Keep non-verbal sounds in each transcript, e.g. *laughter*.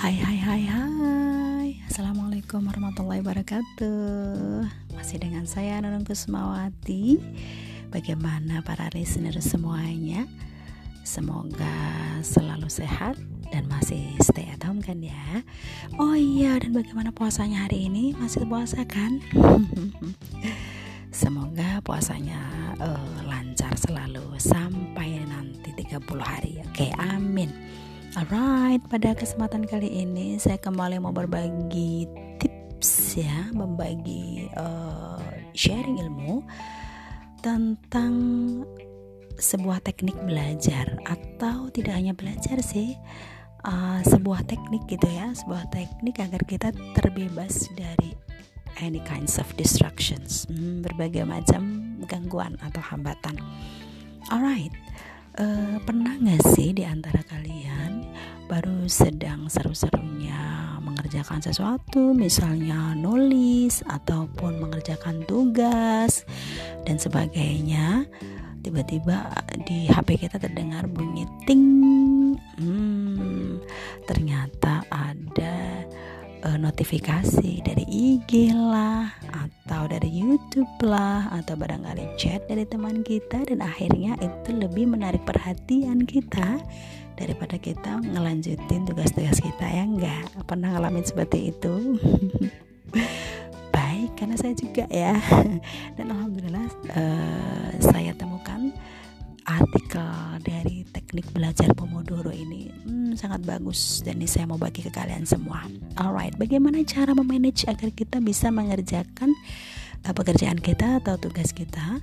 Hai hai hai hai. Assalamualaikum warahmatullahi wabarakatuh. Masih dengan saya Nunung Kusmawati. Bagaimana para listener semuanya? Semoga selalu sehat dan masih stay at home kan ya? Oh iya dan bagaimana puasanya hari ini? Masih puasa kan? *laughs* Semoga puasanya uh, lancar selalu sampai nanti 30 hari. Oke amin Alright, pada kesempatan kali ini saya kembali mau berbagi tips ya, membagi uh, sharing ilmu tentang sebuah teknik belajar atau tidak hanya belajar sih, uh, sebuah teknik gitu ya, sebuah teknik agar kita terbebas dari any kinds of distractions, hmm, berbagai macam gangguan atau hambatan. Alright, uh, pernah nggak sih di antara kalian baru sedang seru-serunya mengerjakan sesuatu, misalnya nulis ataupun mengerjakan tugas dan sebagainya, tiba-tiba di HP kita terdengar bunyi ting, hmm, ternyata ada uh, notifikasi dari IG lah atau dari YouTube lah atau barangkali chat dari teman kita dan akhirnya itu lebih menarik perhatian kita daripada kita ngelanjutin tugas-tugas kita ya enggak? Pernah ngalamin seperti itu? *laughs* Baik karena saya juga ya. *laughs* Dan alhamdulillah uh, saya temukan artikel dari teknik belajar Pomodoro ini hmm, sangat bagus dan ini saya mau bagi ke kalian semua. Alright, bagaimana cara memanage agar kita bisa mengerjakan uh, pekerjaan kita atau tugas kita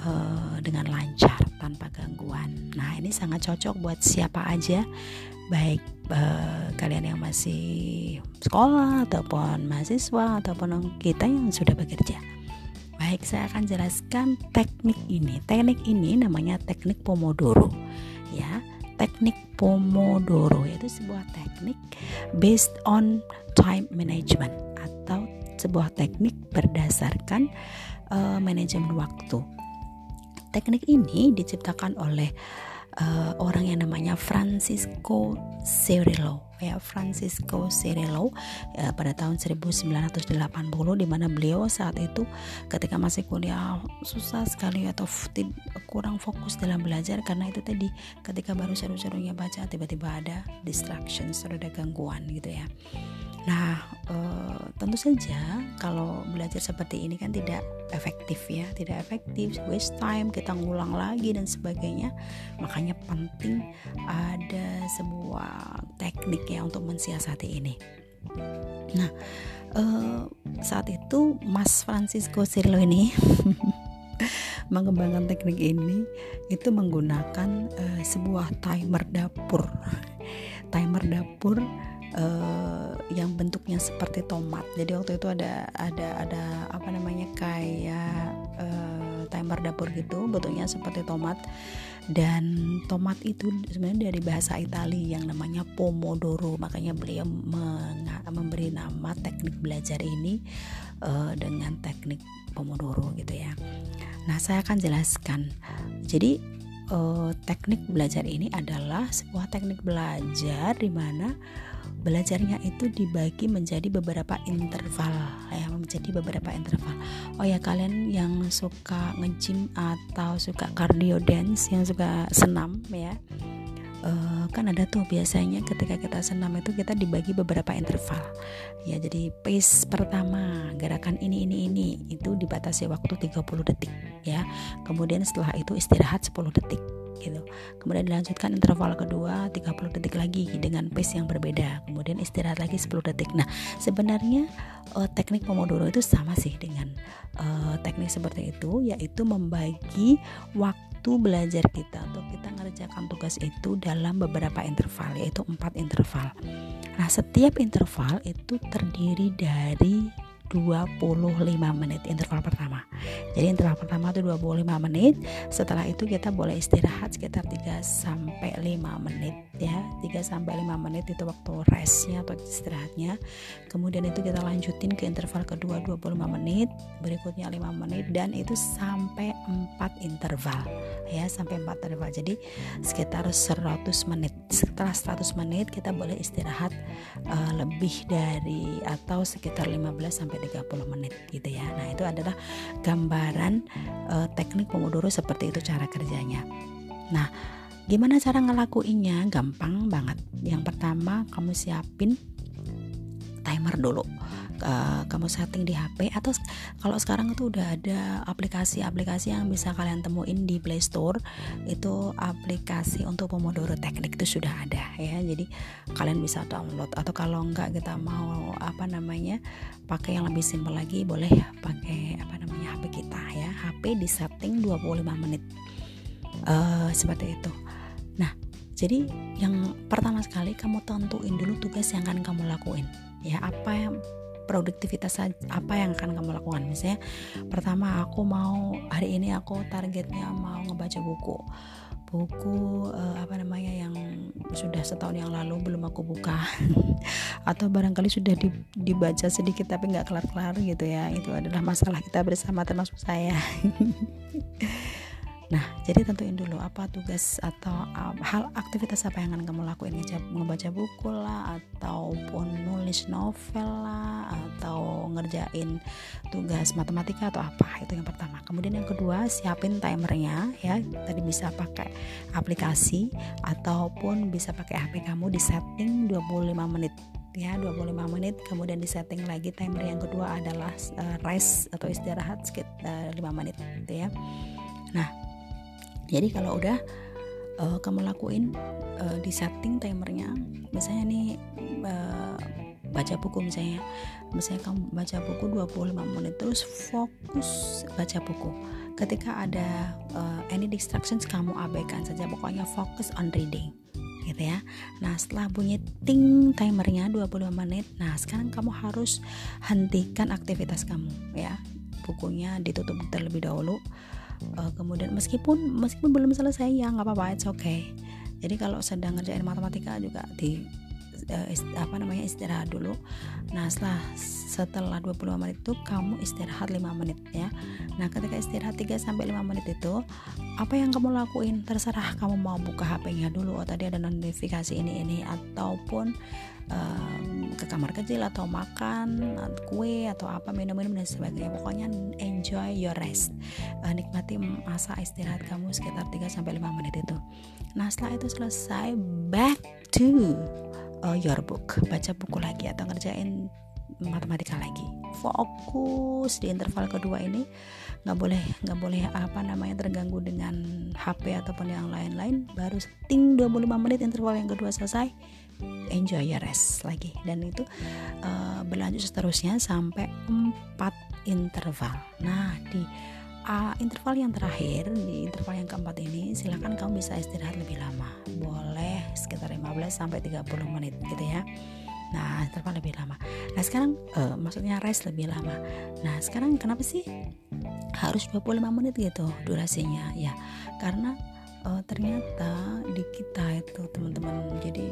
uh, dengan lancar tanpa gangguan. Nah, ini sangat cocok buat siapa aja, baik uh, kalian yang masih sekolah ataupun mahasiswa ataupun kita yang sudah bekerja. Baik, saya akan jelaskan teknik ini. Teknik ini namanya teknik Pomodoro. Ya, teknik Pomodoro yaitu sebuah teknik based on time management atau sebuah teknik berdasarkan uh, manajemen waktu. Teknik ini diciptakan oleh uh, orang yang namanya Francisco Cirillo ya Francisco Cirillo ya, pada tahun 1980 di mana beliau saat itu ketika masih kuliah susah sekali atau kurang fokus dalam belajar karena itu tadi ketika baru seru-serunya baca tiba-tiba ada distraction ada gangguan gitu ya Nah, e, tentu saja kalau belajar seperti ini kan tidak efektif ya, tidak efektif, waste time, kita ngulang lagi dan sebagainya. Makanya penting ada sebuah teknik ya untuk mensiasati ini. Nah, e, saat itu Mas Francisco Cirilo ini *laughs* mengembangkan teknik ini itu menggunakan e, sebuah timer dapur. *laughs* Timer dapur uh, yang bentuknya seperti tomat. Jadi waktu itu ada ada ada apa namanya kayak uh, timer dapur gitu, bentuknya seperti tomat. Dan tomat itu sebenarnya dari bahasa Italia yang namanya pomodoro. Makanya beliau memberi nama teknik belajar ini uh, dengan teknik pomodoro gitu ya. Nah, saya akan jelaskan. Jadi uh, teknik belajar ini adalah sebuah teknik belajar di mana belajarnya itu dibagi menjadi beberapa interval ya menjadi beberapa interval. Oh ya kalian yang suka ngejim atau suka cardio dance yang suka senam ya uh, kan ada tuh biasanya ketika kita senam itu kita dibagi beberapa interval ya jadi pace pertama gerakan ini ini ini itu dibatasi waktu 30 detik ya kemudian setelah itu istirahat 10 detik gitu. Kemudian dilanjutkan interval kedua 30 detik lagi dengan pace yang berbeda. Kemudian istirahat lagi 10 detik. Nah, sebenarnya uh, teknik Pomodoro itu sama sih dengan uh, teknik seperti itu yaitu membagi waktu belajar kita atau kita ngerjakan tugas itu dalam beberapa interval yaitu empat interval. Nah, setiap interval itu terdiri dari 25 menit interval pertama. Jadi interval pertama itu 25 menit. Setelah itu kita boleh istirahat sekitar 3 sampai 5 menit ya. 3 sampai 5 menit itu waktu restnya atau istirahatnya. Kemudian itu kita lanjutin ke interval kedua 25 menit. Berikutnya 5 menit dan itu sampai 4 interval ya sampai 4 interval. Jadi sekitar 100 menit. Setelah 100 menit kita boleh istirahat uh, lebih dari atau sekitar 15 sampai 30 menit gitu ya. Nah itu adalah gambaran uh, teknik Pomodoro seperti itu cara kerjanya. Nah gimana cara ngelakuinnya? Gampang banget. Yang pertama kamu siapin timer dulu uh, kamu setting di HP atau kalau sekarang itu udah ada aplikasi-aplikasi yang bisa kalian temuin di Play Store itu aplikasi untuk Pomodoro teknik itu sudah ada ya. Jadi kalian bisa download atau kalau enggak kita mau apa namanya pakai yang lebih simpel lagi boleh pakai apa namanya HP kita ya. HP di setting 25 menit uh, seperti itu. Nah jadi yang pertama sekali kamu tentuin dulu tugas yang akan kamu lakuin ya apa yang produktivitas apa yang akan kamu lakukan? Misalnya pertama aku mau hari ini aku targetnya mau ngebaca buku. Buku uh, apa namanya yang sudah setahun yang lalu belum aku buka. *laughs* Atau barangkali sudah dibaca sedikit tapi nggak kelar-kelar gitu ya. Itu adalah masalah kita bersama termasuk saya *laughs* Nah, jadi tentuin dulu apa tugas atau um, hal aktivitas apa yang akan kamu lakuin ngebaca buku lah ataupun nulis novel lah atau ngerjain tugas matematika atau apa itu yang pertama. Kemudian yang kedua siapin timernya ya. Tadi bisa pakai aplikasi ataupun bisa pakai HP kamu di setting 25 menit ya 25 menit kemudian di setting lagi timer yang kedua adalah uh, rest atau istirahat sekitar uh, 5 menit gitu ya. Nah, jadi kalau udah uh, kamu lakuin uh, di setting timernya misalnya nih uh, baca buku misalnya misalnya kamu baca buku 25 menit terus fokus baca buku. Ketika ada uh, any distractions kamu abaikan saja pokoknya fokus on reading gitu ya. Nah setelah bunyi ting timernya 25 menit nah sekarang kamu harus hentikan aktivitas kamu ya. Bukunya ditutup terlebih dahulu uh, kemudian meskipun meskipun belum selesai ya nggak apa-apa it's okay. Jadi kalau sedang ngerjain matematika juga di ist, apa namanya istirahat dulu. Nah setelah setelah 25 menit itu kamu istirahat 5 menit ya. Nah ketika istirahat 3 sampai 5 menit itu apa yang kamu lakuin? Terserah kamu mau buka HP-nya dulu oh tadi ada notifikasi ini ini ataupun um, ke kamar kecil atau makan kue atau apa minum-minum dan sebagainya. Pokoknya enjoy your rest. Uh, nikmati masa istirahat kamu sekitar 3 sampai 5 menit itu. Nah setelah itu selesai back to uh, your book baca buku lagi atau ngerjain matematika lagi? Fokus di interval kedua ini. Nggak boleh nggak boleh apa namanya terganggu dengan HP ataupun yang lain-lain. Baru setting 25 menit interval yang kedua selesai. Enjoy your rest lagi. Dan itu uh, berlanjut seterusnya sampai 4 interval. Nah di uh, interval yang terakhir di interval yang keempat ini silahkan kamu bisa istirahat lebih lama boleh sekitar 15 sampai 30 menit gitu ya Nah, interval lebih lama. Nah, sekarang uh, maksudnya rest lebih lama. Nah, sekarang kenapa sih harus 25 menit gitu durasinya? Ya, karena uh, ternyata di kita itu teman-teman jadi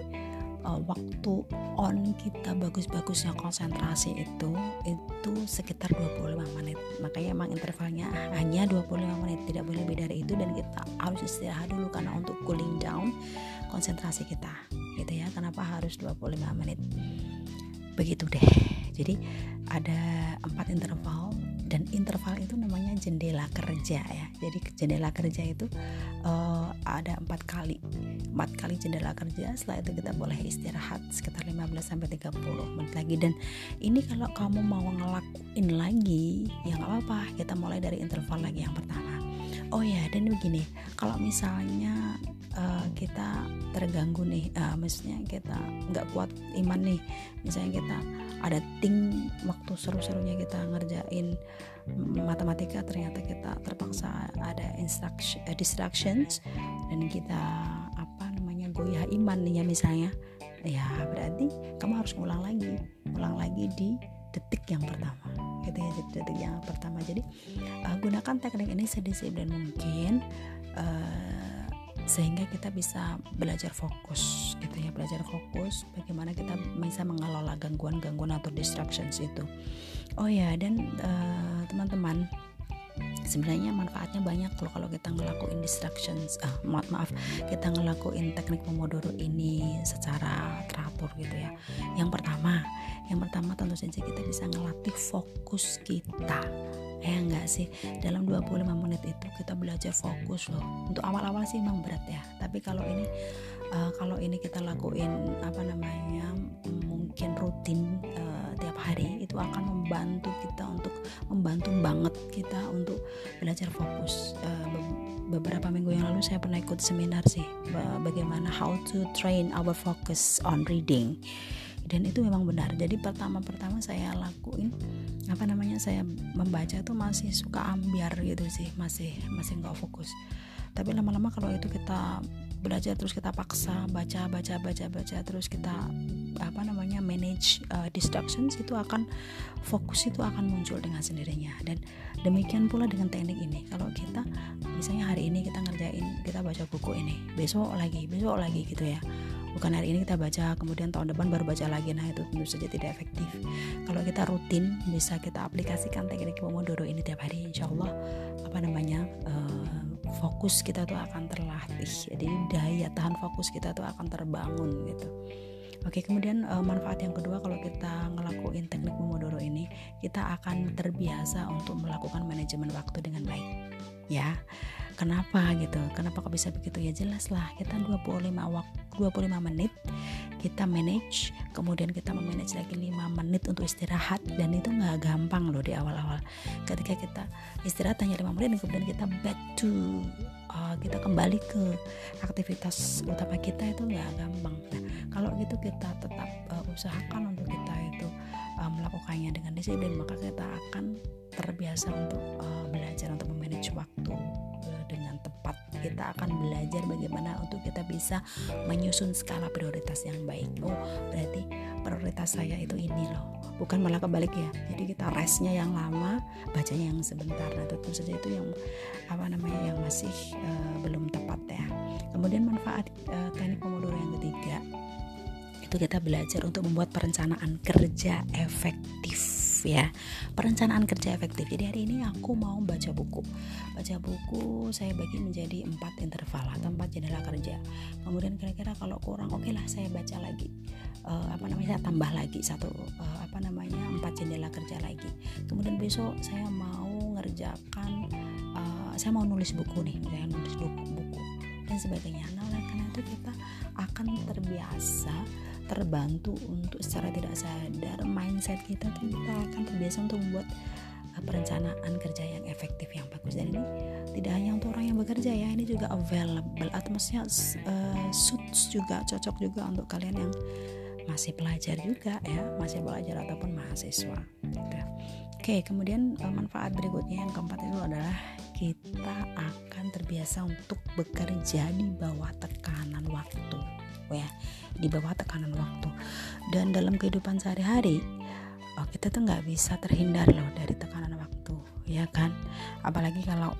uh, waktu on kita bagus-bagusnya konsentrasi itu itu sekitar 25 menit. Makanya emang intervalnya hanya 25 menit tidak boleh lebih dari itu. Dan kita harus istirahat dulu karena untuk cooling down konsentrasi kita gitu ya. Kenapa harus 25 menit? Begitu deh. Jadi ada empat interval dan interval itu namanya jendela kerja ya. Jadi jendela kerja itu uh, ada empat kali. Empat kali jendela kerja setelah itu kita boleh istirahat sekitar 15 sampai 30 menit lagi. Dan ini kalau kamu mau ngelakuin lagi ya nggak apa-apa. Kita mulai dari interval lagi yang pertama oh ya dan begini kalau misalnya uh, kita terganggu nih uh, maksudnya kita nggak kuat iman nih misalnya kita ada ting waktu seru-serunya kita ngerjain matematika ternyata kita terpaksa ada instruction uh, distractions dan kita apa namanya goyah iman nih ya misalnya ya berarti kamu harus ngulang lagi ulang lagi di detik yang pertama. Gitu ya detik yang pertama. Jadi uh, gunakan teknik ini sedisiplin mungkin uh, sehingga kita bisa belajar fokus gitu ya. Belajar fokus bagaimana kita bisa mengelola gangguan-gangguan atau distractions itu. Oh ya dan teman-teman uh, sebenarnya manfaatnya banyak loh kalau kita ngelakuin distractions ah maaf maaf kita ngelakuin teknik pomodoro ini secara teratur gitu ya. Yang pertama yang pertama tentu saja kita bisa ngelatih fokus kita. Ya enggak sih? Dalam 25 menit itu kita belajar fokus loh. Untuk awal-awal sih memang berat ya. Tapi kalau ini uh, kalau ini kita lakuin apa namanya mungkin rutin uh, hari itu akan membantu kita untuk membantu banget kita untuk belajar fokus. Uh, beberapa minggu yang lalu saya pernah ikut seminar sih bagaimana how to train our focus on reading. Dan itu memang benar. Jadi pertama-pertama saya lakuin apa namanya saya membaca tuh masih suka ambiar gitu sih masih masih nggak fokus. Tapi lama-lama kalau itu kita belajar terus kita paksa baca baca baca baca terus kita apa namanya manage uh, distractions itu akan fokus itu akan muncul dengan sendirinya. Dan demikian pula dengan teknik ini. Kalau kita misalnya hari ini kita ngerjain kita baca buku ini besok lagi besok lagi gitu ya. Bukan hari ini kita baca kemudian tahun depan baru baca lagi. Nah itu tentu saja tidak efektif. Kalau kita rutin bisa kita aplikasikan teknik Pomodoro ini tiap hari insya Allah apa namanya uh, fokus kita tuh akan terlatih. Jadi daya tahan fokus kita tuh akan terbangun gitu Oke, kemudian uh, manfaat yang kedua kalau kita ngelakuin teknik Pomodoro ini, kita akan terbiasa untuk melakukan manajemen waktu dengan baik. Ya. Kenapa gitu? Kenapa kok bisa begitu? Ya jelas lah, kita 25 waktu 25 menit kita manage kemudian kita memanage lagi 5 menit untuk istirahat dan itu nggak gampang loh di awal-awal. Ketika kita istirahat hanya 5 menit kemudian kita back to uh, kita kembali ke aktivitas utama kita itu nggak gampang. Nah kalau gitu kita tetap uh, usahakan untuk kita itu uh, melakukannya dengan disiplin maka kita akan terbiasa untuk uh, belajar untuk memanage waktu uh, dengan tepat kita akan belajar bagaimana untuk kita bisa menyusun skala prioritas yang baik. Oh berarti prioritas saya itu ini loh. Bukan malah kebalik ya. Jadi kita restnya yang lama bacanya yang sebentar. Nah tentu saja itu yang apa namanya yang masih uh, belum tepat ya. Kemudian manfaat uh, teknik pomodoro yang ketiga itu kita belajar untuk membuat perencanaan kerja efektif ya. Perencanaan kerja efektif. Jadi hari ini aku mau baca buku. Baca buku saya bagi menjadi empat interval atau empat jendela kerja. Kemudian kira-kira kalau kurang oke okay lah saya baca lagi. Uh, apa namanya saya tambah lagi satu uh, apa namanya empat jendela kerja lagi. Kemudian besok saya mau ngerjakan uh, saya mau nulis buku nih saya nulis buku, buku dan sebagainya. Nah oleh karena itu kita akan terbiasa terbantu untuk secara tidak sadar mindset kita tuh kita akan terbiasa untuk membuat uh, perencanaan kerja yang efektif yang bagus dan ini tidak hanya untuk orang yang bekerja ya ini juga available atau maksudnya uh, suits juga cocok juga untuk kalian yang masih pelajar juga ya masih belajar ataupun mahasiswa gitu. oke kemudian uh, manfaat berikutnya yang keempat itu adalah kita akan terbiasa untuk bekerja di bawah tekanan waktu ya di bawah tekanan waktu. Dan dalam kehidupan sehari-hari oh, kita tuh nggak bisa terhindar loh dari tekanan waktu ya kan? Apalagi kalau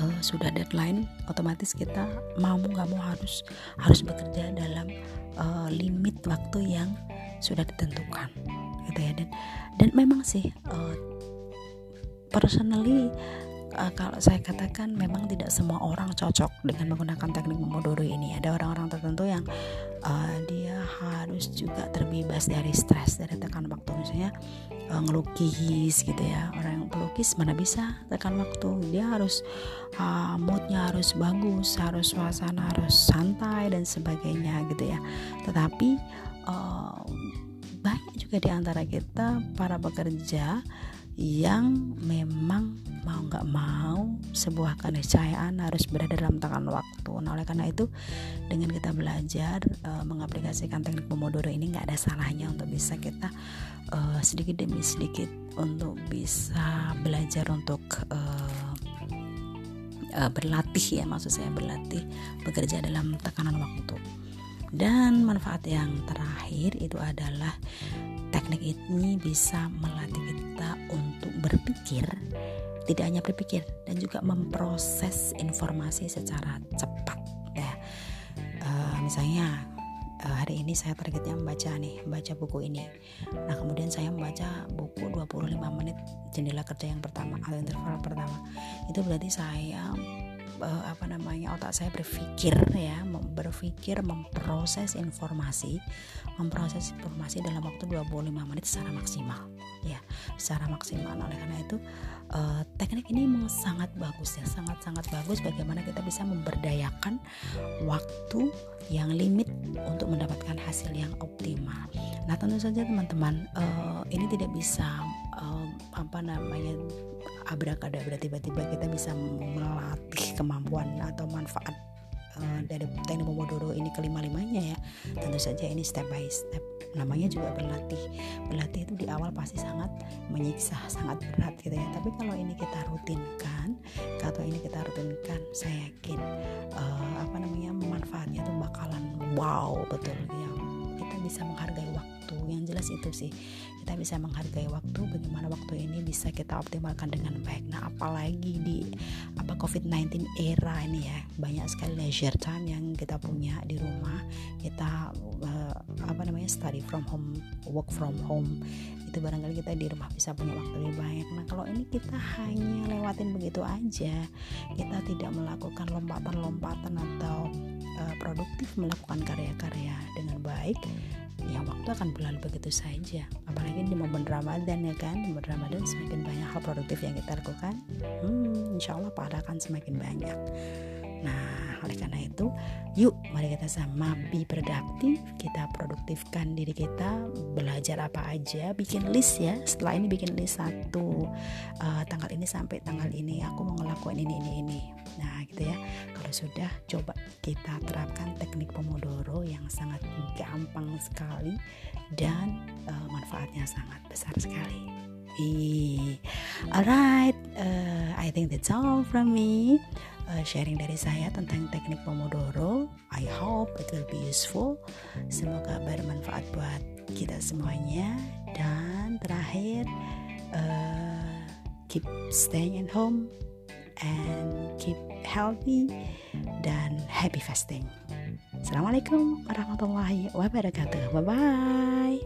uh, sudah deadline otomatis kita mau nggak mau harus harus bekerja dalam uh, limit waktu yang sudah ditentukan gitu ya. Dan dan memang sih uh, personally uh, kalau saya katakan memang tidak semua orang cocok dengan menggunakan teknik Pomodoro ini. Ada orang-orang tertentu yang uh, dia harus juga terbebas dari stres, dari tekan waktu. Misalnya uh, ngelukis gitu ya. Orang yang pelukis mana bisa tekan waktu. Dia harus uh, moodnya harus bagus, harus suasana harus santai dan sebagainya gitu ya. Tetapi uh, banyak juga di antara kita para pekerja yang memang mau nggak mau sebuah keniscayaan harus berada dalam tangan waktu. Nah oleh karena itu dengan kita belajar uh, mengaplikasikan teknik Pomodoro ini nggak ada salahnya untuk bisa kita uh, sedikit demi sedikit untuk bisa belajar untuk uh, uh, berlatih ya maksud saya berlatih bekerja dalam tekanan waktu. Dan manfaat yang terakhir itu adalah teknik ini bisa melatih kita untuk berpikir tidak hanya berpikir dan juga memproses informasi secara cepat ya. Uh, misalnya uh, hari ini saya targetnya membaca nih membaca buku ini. Nah kemudian saya membaca buku 25 menit jendela kerja yang pertama atau interval pertama. Itu berarti saya apa namanya otak saya berpikir ya berpikir memproses informasi memproses informasi dalam waktu 25 menit secara maksimal ya. Secara maksimal. Oleh karena itu uh, teknik ini sangat bagus ya sangat sangat bagus bagaimana kita bisa memberdayakan waktu yang limit untuk mendapatkan hasil yang optimal. Nah tentu saja teman-teman uh, ini tidak bisa uh, apa namanya abrakadabra tiba-tiba kita bisa melatih kemampuan atau manfaat uh, dari teknik Pomodoro ini kelima limanya ya. Tentu saja ini step by step. Namanya juga berlatih. Berlatih itu di awal pasti sangat menyiksa sangat berat gitu ya. Tapi kalau ini kita rutinkan kalau ini kita rutinkan saya yakin uh, apa namanya manfaatnya itu bakalan wow betul ya bisa menghargai waktu. Yang jelas itu sih kita bisa menghargai waktu bagaimana waktu ini bisa kita optimalkan dengan baik. Nah apalagi di apa COVID-19 era ini ya banyak sekali leisure time yang kita punya di rumah. Kita uh, apa namanya study from home work from home itu barangkali kita di rumah bisa punya waktu lebih banyak. Nah kalau ini kita hanya lewatin begitu aja kita tidak melakukan lompatan-lompatan atau uh, produktif melakukan karya-karya dengan baik ya waktu akan berlalu begitu saja. Apalagi di momen Ramadan ya kan? Di momen Ramadan semakin banyak hal produktif yang kita lakukan hmm, insya Allah pahala akan semakin banyak Nah, oleh karena itu, yuk mari kita sama be produktif, kita produktifkan diri kita, belajar apa aja, bikin list ya. Setelah ini bikin list satu uh, tanggal ini sampai tanggal ini aku mau ngelakuin ini ini ini. Nah, gitu ya. Kalau sudah coba kita terapkan teknik Pomodoro yang sangat gampang sekali dan uh, manfaatnya sangat besar sekali. Alright, uh, I think that's all from me uh, sharing dari saya tentang teknik Pomodoro. I hope it will be useful. Semoga bermanfaat buat kita semuanya. Dan terakhir, uh, keep staying at home and keep healthy dan happy fasting. Assalamualaikum warahmatullahi wabarakatuh. Bye bye.